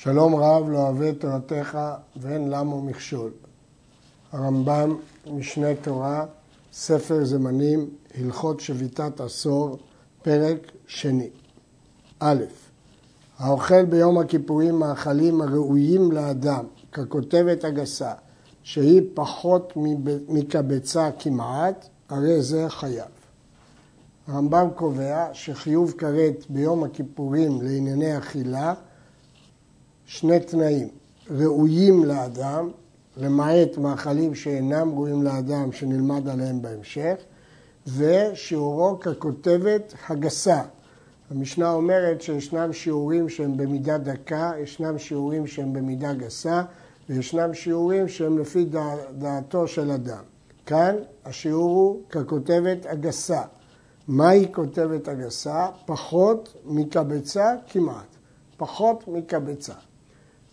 שלום רב לא אוהב תורתך ואין למו מכשול. הרמב"ם, משנה תורה, ספר זמנים, הלכות שביתת עשור, פרק שני. א', האוכל ביום הכיפורים מאכלים הראויים לאדם, ככותבת הגסה, שהיא פחות מקבצה כמעט, הרי זה חייב. הרמב"ם קובע שחיוב כרת ביום הכיפורים לענייני אכילה שני תנאים, ראויים לאדם, למעט מאכלים שאינם ראויים לאדם שנלמד עליהם בהמשך, ושיעורו ככותבת הגסה. המשנה אומרת שישנם שיעורים שהם במידה דקה, ישנם שיעורים שהם במידה גסה, וישנם שיעורים שהם לפי דע, דעתו של אדם. כאן השיעור הוא ככותבת הגסה. מהי כותבת הגסה? פחות מקבצה כמעט. פחות מקבצה.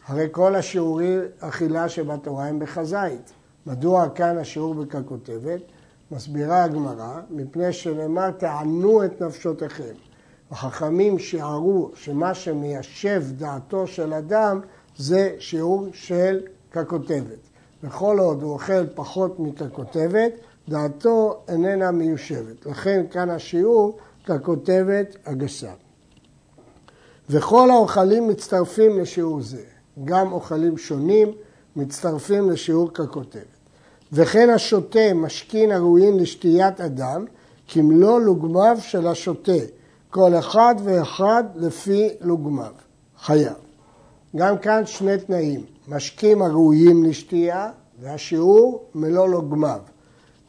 הרי כל השיעורי אכילה שבתורה הם בחזית. מדוע כאן השיעור בככותבת? מסבירה הגמרא, מפני שנאמר תענו את נפשותיכם. החכמים שיערו שמה שמיישב דעתו של אדם זה שיעור של ככותבת. וכל עוד הוא אוכל פחות מככותבת, דעתו איננה מיושבת. לכן כאן השיעור ככותבת הגסה. וכל האוכלים מצטרפים לשיעור זה. גם אוכלים שונים מצטרפים לשיעור ככותבת. וכן השותה משכין הראויים לשתיית אדם, כמלוא לוגמיו של השותה, כל אחד ואחד לפי לוגמיו. חייב. גם כאן שני תנאים, משקים הראויים לשתייה והשיעור מלוא לוגמיו.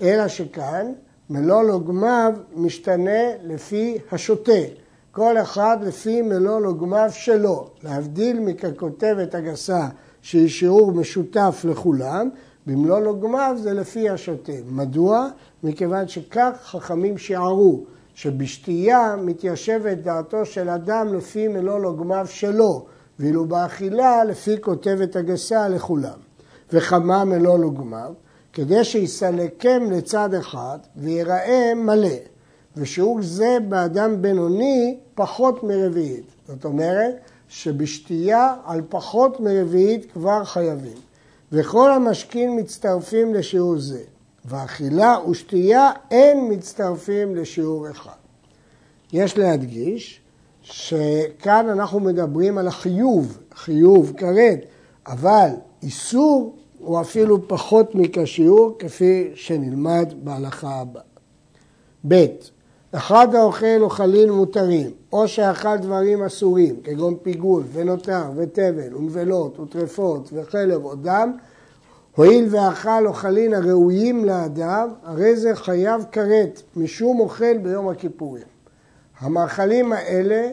אלא שכאן מלוא לוגמיו משתנה לפי השותה. כל אחד לפי מלוא לוגמיו שלו, להבדיל מככותבת הגסה שהיא שיעור משותף לכולם, במלוא לוגמיו זה לפי השוטה. מדוע? מכיוון שכך חכמים שיערו, שבשתייה מתיישבת דעתו של אדם לפי מלוא לוגמיו שלו, ואילו באכילה לפי כותבת הגסה לכולם. וכמה מלוא לוגמיו? כדי שיסלקם לצד אחד ויראה מלא. ושיעור זה באדם בינוני פחות מרביעית. זאת אומרת שבשתייה על פחות מרביעית כבר חייבים. וכל המשקים מצטרפים לשיעור זה, ואכילה ושתייה אין מצטרפים לשיעור אחד. יש להדגיש שכאן אנחנו מדברים על החיוב, חיוב כרת, אבל איסור הוא אפילו פחות מכשיעור כפי שנלמד בהלכה הבאה. ב. אחד האוכל אוכלים מותרים, או שאכל דברים אסורים, כגון פיגול ונותר ותבל ונבלות וטרפות וחלב או דם, הואיל ואכל אוכלין הראויים לאדם, הרי זה חייב כרת, משום אוכל ביום הכיפורים. המאכלים האלה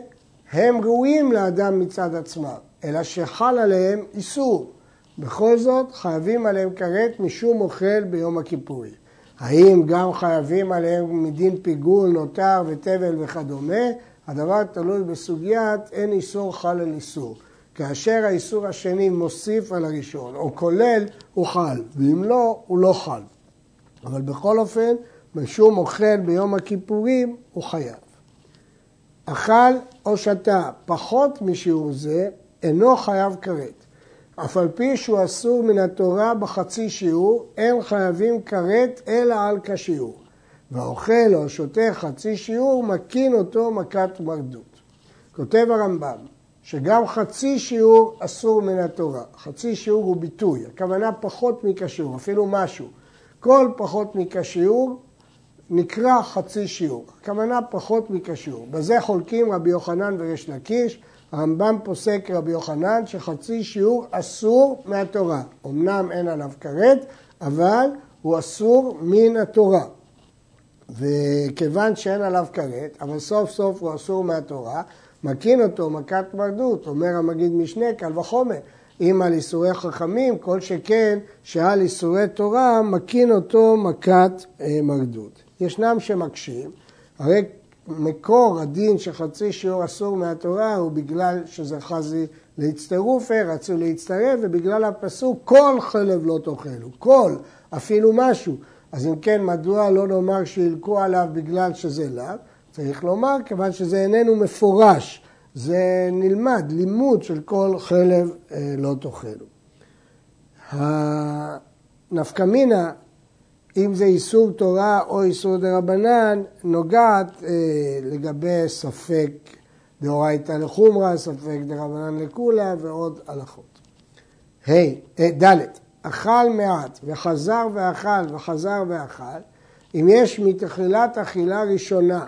הם ראויים לאדם מצד עצמם, אלא שחל עליהם איסור. בכל זאת חייבים עליהם כרת משום אוכל ביום הכיפורים. האם גם חייבים עליהם מדין פיגול, נותר ותבל וכדומה? הדבר תלוי בסוגיית אין איסור חל על איסור. כאשר האיסור השני מוסיף על הראשון או כולל, הוא חל, ואם לא, הוא לא חל. אבל בכל אופן, משום אוכל ביום הכיפורים, הוא חייב. אכל או שתה פחות משיעור זה, אינו חייב כרת. אף על פי שהוא אסור מן התורה בחצי שיעור, אין חייבים כרת אלא על כשיעור. והאוכל או השותה חצי שיעור, מקין אותו מכת מרדות. כותב הרמב"ם, שגם חצי שיעור אסור מן התורה. חצי שיעור הוא ביטוי, הכוונה פחות מכשיעור, אפילו משהו. כל פחות מכשיעור נקרא חצי שיעור, הכוונה פחות מכשיעור. בזה חולקים רבי יוחנן וריש לקיש, הרמב"ם פוסק רבי יוחנן שחצי שיעור אסור מהתורה. אמנם אין עליו כרת, אבל הוא אסור מן התורה. וכיוון שאין עליו כרת, אבל סוף סוף הוא אסור מהתורה, מקין אותו מכת מרדות, אומר המגיד משנה, קל וחומר. אם על איסורי חכמים, כל שכן שעל איסורי תורה, מקין אותו מכת אה, מרדות. ישנם שמקשים, הרי מקור הדין שחצי שיעור אסור מהתורה הוא בגלל שזה חזי להצטרופה, רצו להצטרף, ובגלל הפסוק כל חלב לא תאכלו, כל, אפילו משהו. אז אם כן, מדוע לא נאמר שילקו עליו בגלל שזה לאו? צריך לומר, כיוון שזה איננו מפורש זה נלמד, לימוד של כל חלב אה, לא תאכלו. הנפקא מינה, אם זה איסור תורה או איסור דה רבנן, נוגעת אה, לגבי ספק דאורייתא לחומרא, ספק דה רבנן לקולה ועוד הלכות. ה', hey, אה, ד', אכל מעט וחזר ואכל וחזר ואכל, אם יש מתחילת אכילה ראשונה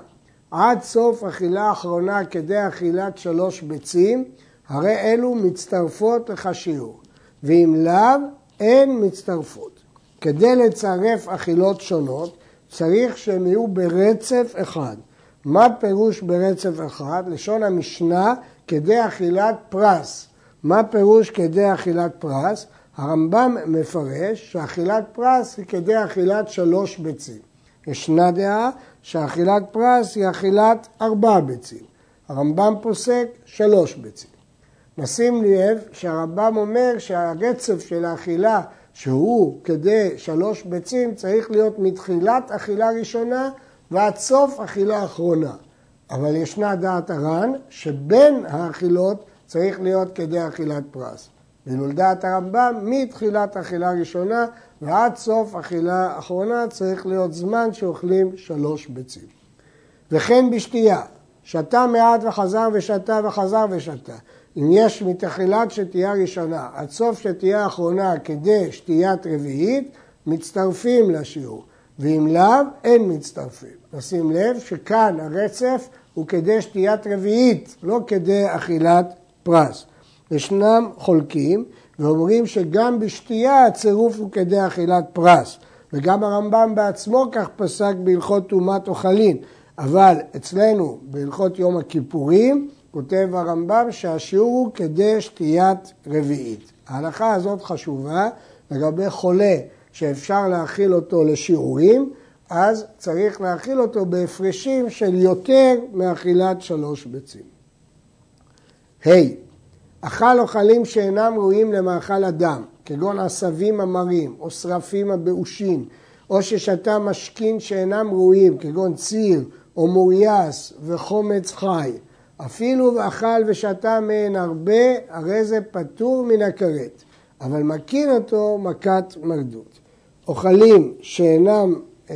עד סוף אכילה אחרונה כדי אכילת שלוש ביצים, הרי אלו מצטרפות לך שיעור, ואם לאו, אין מצטרפות. כדי לצרף אכילות שונות, צריך שהם יהיו ברצף אחד. מה פירוש ברצף אחד? לשון המשנה, כדי אכילת פרס. מה פירוש כדי אכילת פרס? הרמב"ם מפרש שאכילת פרס היא כדי אכילת שלוש ביצים. ישנה דעה שאכילת פרס היא אכילת ארבע ביצים. הרמב"ם פוסק שלוש ביצים. נשים לב שהרמב"ם אומר שהרצף של האכילה שהוא כדי שלוש ביצים צריך להיות מתחילת אכילה ראשונה ועד סוף אכילה אחרונה. אבל ישנה דעת הר"ן שבין האכילות צריך להיות כדי אכילת פרס. ואילו הרמב"ם, מתחילת אכילה ראשונה ועד סוף אכילה אחרונה צריך להיות זמן שאוכלים שלוש ביצים. וכן בשתייה, שתה מעט וחזר ושתה וחזר ושתה. אם יש מתחילת שתייה ראשונה עד סוף שתייה אחרונה כדי שתיית רביעית, מצטרפים לשיעור, ואם לאו, אין מצטרפים. נשים לב שכאן הרצף הוא כדי שתיית רביעית, לא כדי אכילת פרס. ישנם חולקים ואומרים שגם בשתייה הצירוף הוא כדי אכילת פרס. וגם הרמב"ם בעצמו כך פסק בהלכות טומאת אוכלין. אבל אצלנו בהלכות יום הכיפורים כותב הרמב"ם שהשיעור הוא כדי שתיית רביעית. ההלכה הזאת חשובה לגבי חולה שאפשר להאכיל אותו לשיעורים, אז צריך להאכיל אותו בהפרשים של יותר מאכילת שלוש ביצים. ה' hey, אכל אוכלים שאינם ראויים למאכל אדם, כגון עשבים המרים או שרפים הבאושים, או ששתה משכין שאינם ראויים, כגון ציר או מורייס וחומץ חי, אפילו ואכל ושתה מהן הרבה, הרי זה פטור מן הכרת, אבל מכין אותו מכת מרדות. אוכלים שאינם אה,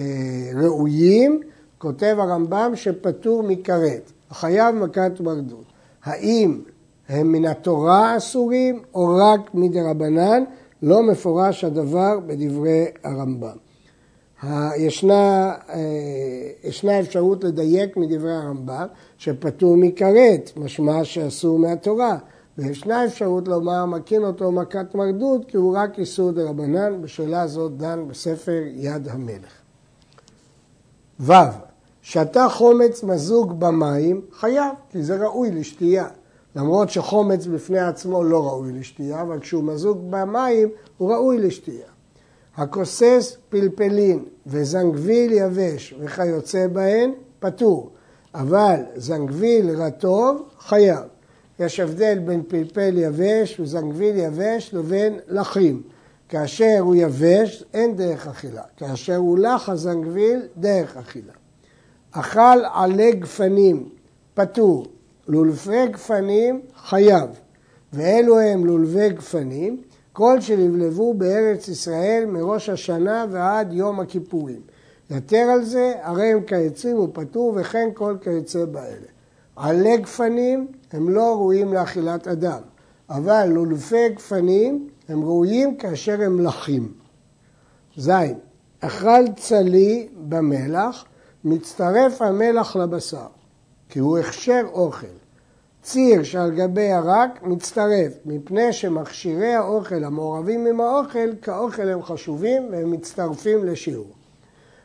ראויים, כותב הרמב"ם שפטור מכרת, החייב מכת מרדות. האם הם מן התורה אסורים או רק מדרבנן, לא מפורש הדבר בדברי הרמב"ם. ישנה, אה, ישנה אפשרות לדייק מדברי הרמב"ם שפטור מכרת, משמע שאסור מהתורה, וישנה אפשרות לומר מכין אותו מכת מרדות כי הוא רק איסור דרבנן, בשאלה הזאת דן בספר יד המלך. ו. שתה חומץ מזוג במים, חייב, כי זה ראוי לשתייה. למרות שחומץ בפני עצמו לא ראוי לשתייה, אבל כשהוא מזוג במים הוא ראוי לשתייה. הכוסס פלפלין וזנגוויל יבש וכיוצא בהן, פטור, אבל זנגוויל רטוב, חייב. יש הבדל בין פלפל יבש וזנגוויל יבש לבין לחים. כאשר הוא יבש, אין דרך אכילה. כאשר הוא לח הזנגוויל, דרך אכילה. אכל עלי גפנים, פטור, לולפי גפנים חייב, ואלו הם לולבי גפנים, כל שלבלבו בארץ ישראל מראש השנה ועד יום הכיפורים. יתר על זה, הרי הם כעצים ופטור וכן כל כיוצא באלה. עלי גפנים הם לא ראויים לאכילת אדם, אבל לולפי גפנים הם ראויים כאשר הם לחים. ז. אכל צלי במלח, מצטרף המלח לבשר. כי הוא הכשר אוכל. ציר שעל גבי הרק מצטרף, מפני שמכשירי האוכל המעורבים עם האוכל, כאוכל הם חשובים והם מצטרפים לשיעור.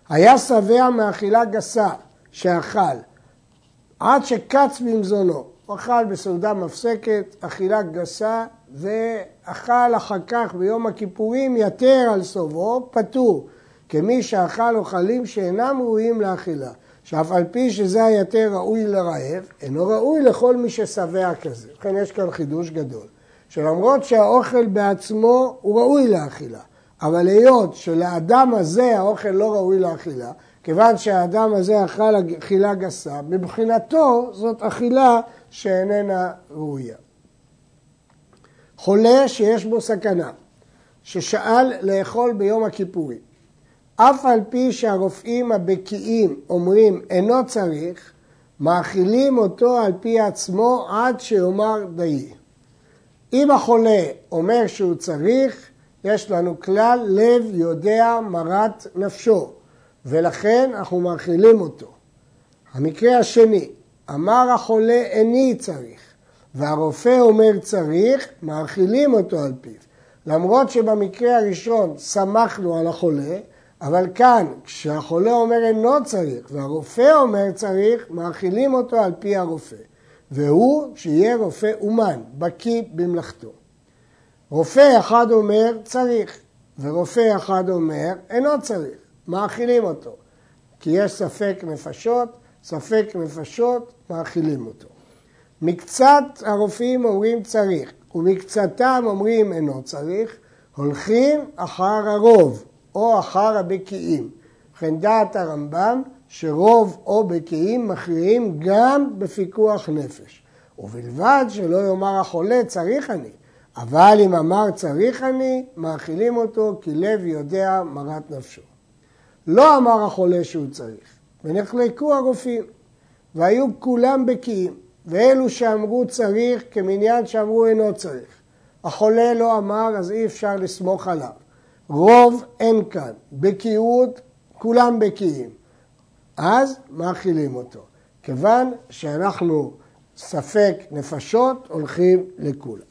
היה שבע מאכילה גסה שאכל, עד שקץ במזונו, הוא אכל בסעודה מפסקת, אכילה גסה, ואכל אחר כך ביום הכיפורים יתר על סובו, פטור, כמי שאכל אוכלים שאינם ראויים לאכילה. שאף על פי שזה היתר ראוי לרעב, אינו ראוי לכל מי ששבע כזה. לכן יש כאן חידוש גדול, שלמרות שהאוכל בעצמו הוא ראוי לאכילה, אבל היות שלאדם הזה האוכל לא ראוי לאכילה, כיוון שהאדם הזה אכל אכילה גסה, מבחינתו זאת אכילה שאיננה ראויה. חולה שיש בו סכנה, ששאל לאכול ביום הכיפורים, אף על פי שהרופאים הבקיאים אומרים אינו צריך, מאכילים אותו על פי עצמו עד שיאמר דיי. אם החולה אומר שהוא צריך, יש לנו כלל לב יודע מרת נפשו, ולכן אנחנו מאכילים אותו. המקרה השני, אמר החולה איני צריך, והרופא אומר צריך, מאכילים אותו על פיו. למרות שבמקרה הראשון סמכנו על החולה, אבל כאן, כשהחולה אומר אינו צריך והרופא אומר צריך, מאכילים אותו על פי הרופא. והוא שיהיה רופא אומן, בקיא במלאכתו. רופא אחד אומר צריך, ורופא אחד אומר אינו צריך, מאכילים אותו. כי יש ספק נפשות, ספק נפשות, מאכילים אותו. מקצת הרופאים אומרים צריך, ומקצתם אומרים אינו צריך, הולכים אחר הרוב, או אחר הבקיאים. ובכן דעת הרמב"ם שרוב או בקיאים מכריעים גם בפיקוח נפש. ובלבד שלא יאמר החולה צריך אני, אבל אם אמר צריך אני, מאכילים אותו כי לב יודע מרת נפשו. לא אמר החולה שהוא צריך, ונחלקו הרופאים, והיו כולם בקיאים, ואלו שאמרו צריך כמניין שאמרו אינו צריך. החולה לא אמר, אז אי אפשר לסמוך עליו. רוב אין כאן, בקיאות כולם בקיאים. אז מאכילים אותו. כיוון שאנחנו ספק נפשות, הולכים לכולם.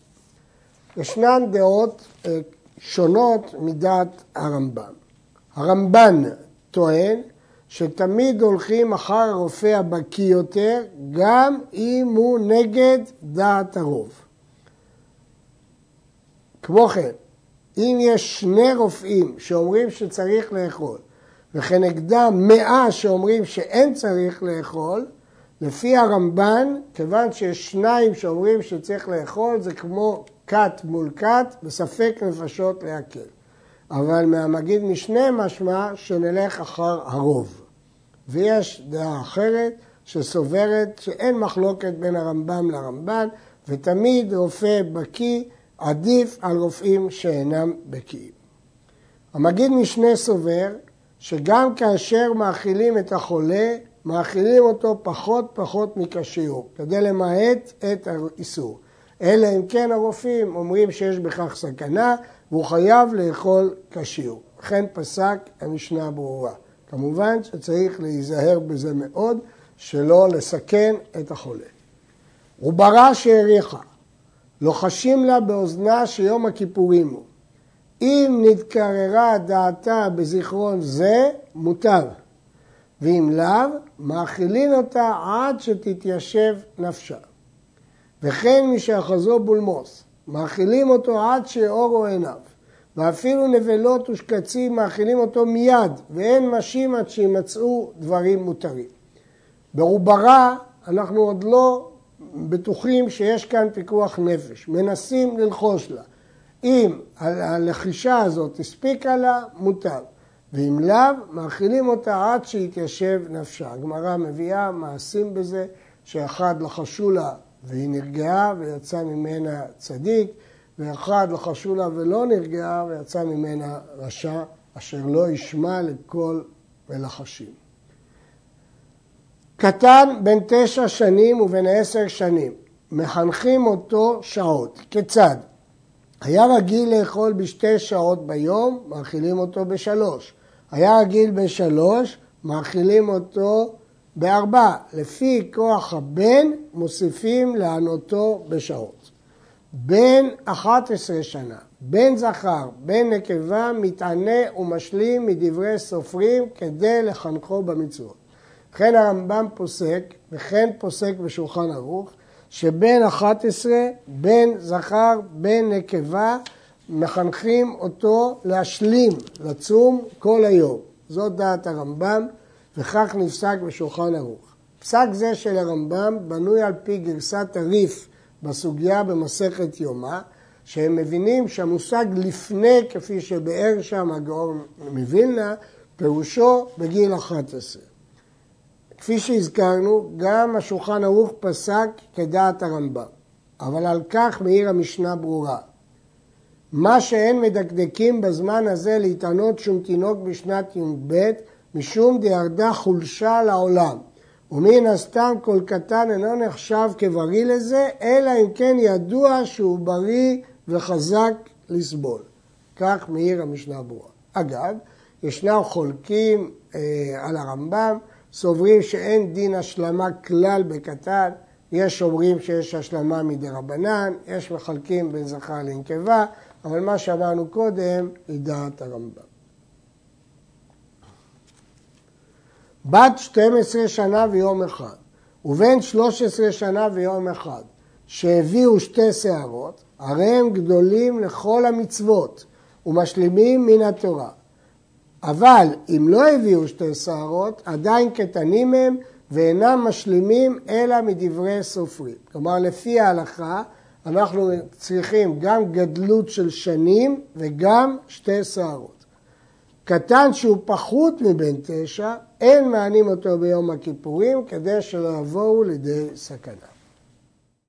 ישנן דעות אה, שונות מדעת הרמב"ם. הרמב"ן טוען שתמיד הולכים אחר הרופא הבקיא יותר, גם אם הוא נגד דעת הרוב. כמו כן, אם יש שני רופאים שאומרים שצריך לאכול, וכנגדם מאה שאומרים שאין צריך לאכול, לפי הרמב"ן, כיוון שיש שניים שאומרים שצריך לאכול, זה כמו כת מול כת, בספק נפשות להקל. אבל מהמגיד משנה משמע שנלך אחר הרוב. ויש דעה אחרת שסוברת שאין מחלוקת בין הרמב"ם לרמב"ן, ותמיד רופא בקיא עדיף על רופאים שאינם בקיאים. המגיד משנה סובר שגם כאשר מאכילים את החולה, מאכילים אותו פחות פחות מכשיור, כדי למעט את האיסור. אלא אם כן הרופאים אומרים שיש בכך סכנה והוא חייב לאכול כשיור. לכן פסק המשנה ברורה. כמובן שצריך להיזהר בזה מאוד, שלא לסכן את החולה. עוברה שהאריכה, לוחשים לה באוזנה שיום הכיפורים הוא. אם נתקררה דעתה בזיכרון זה, מוטב. ואם לאו, מאכילין אותה עד שתתיישב נפשה. וכן מי שאחזו בולמוס, מאכילים אותו עד שאורו עיניו. ואפילו נבלות ושקצים מאכילים אותו מיד, ואין משים עד שימצאו דברים מותרים. בעוברה אנחנו עוד לא בטוחים שיש כאן פיקוח נפש, מנסים ללחוש לה. אם הלחישה הזאת הספיקה לה, מוטב. ואם לאו, מאכילים אותה עד שיתיישב נפשה. הגמרא מביאה מעשים בזה, שאחד לחשו לה והיא נרגעה ויצא ממנה צדיק, ואחד לחשו לה ולא נרגעה ויצא ממנה רשע, אשר לא ישמע לכל מלחשים. קטן בן תשע שנים ובן עשר שנים, מחנכים אותו שעות. כיצד? היה רגיל לאכול בשתי שעות ביום, מאכילים אותו בשלוש. היה רגיל בשלוש, מאכילים אותו בארבע. לפי כוח הבן מוסיפים לענותו בשעות. בן 11 שנה, בן זכר, בן נקבה, מתענה ומשלים מדברי סופרים כדי לחנכו במצוות. וכן הרמב"ם פוסק, וכן פוסק בשולחן ערוך, שבן 11, בן זכר, בן נקבה, מחנכים אותו להשלים, לצום כל היום. זאת דעת הרמב"ם, וכך נפסק בשולחן ערוך. פסק זה של הרמב"ם בנוי על פי גרסת הריף בסוגיה במסכת יומא, שהם מבינים שהמושג לפני, כפי שבאר שם הגאון מווילנה, פירושו בגיל 11. כפי שהזכרנו, גם השולחן ערוך פסק כדעת הרמב"ם, אבל על כך מאיר המשנה ברורה. מה שאין מדקדקים בזמן הזה להתענות שום תינוק בשנת י"ב, משום דירדה חולשה לעולם. ומן הסתם כל קטן אינו נחשב כבריא לזה, אלא אם כן ידוע שהוא בריא וחזק לסבול. כך מאיר המשנה ברורה. אגב, ישנם חולקים אה, על הרמב"ם, סוברים שאין דין השלמה כלל בקטן, יש אומרים שיש השלמה מדי רבנן, יש מחלקים בין זכר לנקבה, אבל מה שאמרנו קודם היא דעת הרמב"ם. בת 12 שנה ויום אחד, ובן 13 שנה ויום אחד, שהביאו שתי שערות, הרי הם גדולים לכל המצוות ומשלימים מן התורה. אבל אם לא הביאו שתי שערות, עדיין קטנים הם ואינם משלימים אלא מדברי סופרים. כלומר, לפי ההלכה, אנחנו צריכים גם גדלות של שנים וגם שתי שערות. קטן שהוא פחות מבן תשע, אין מענים אותו ביום הכיפורים כדי שלא יבואו לידי סכנה.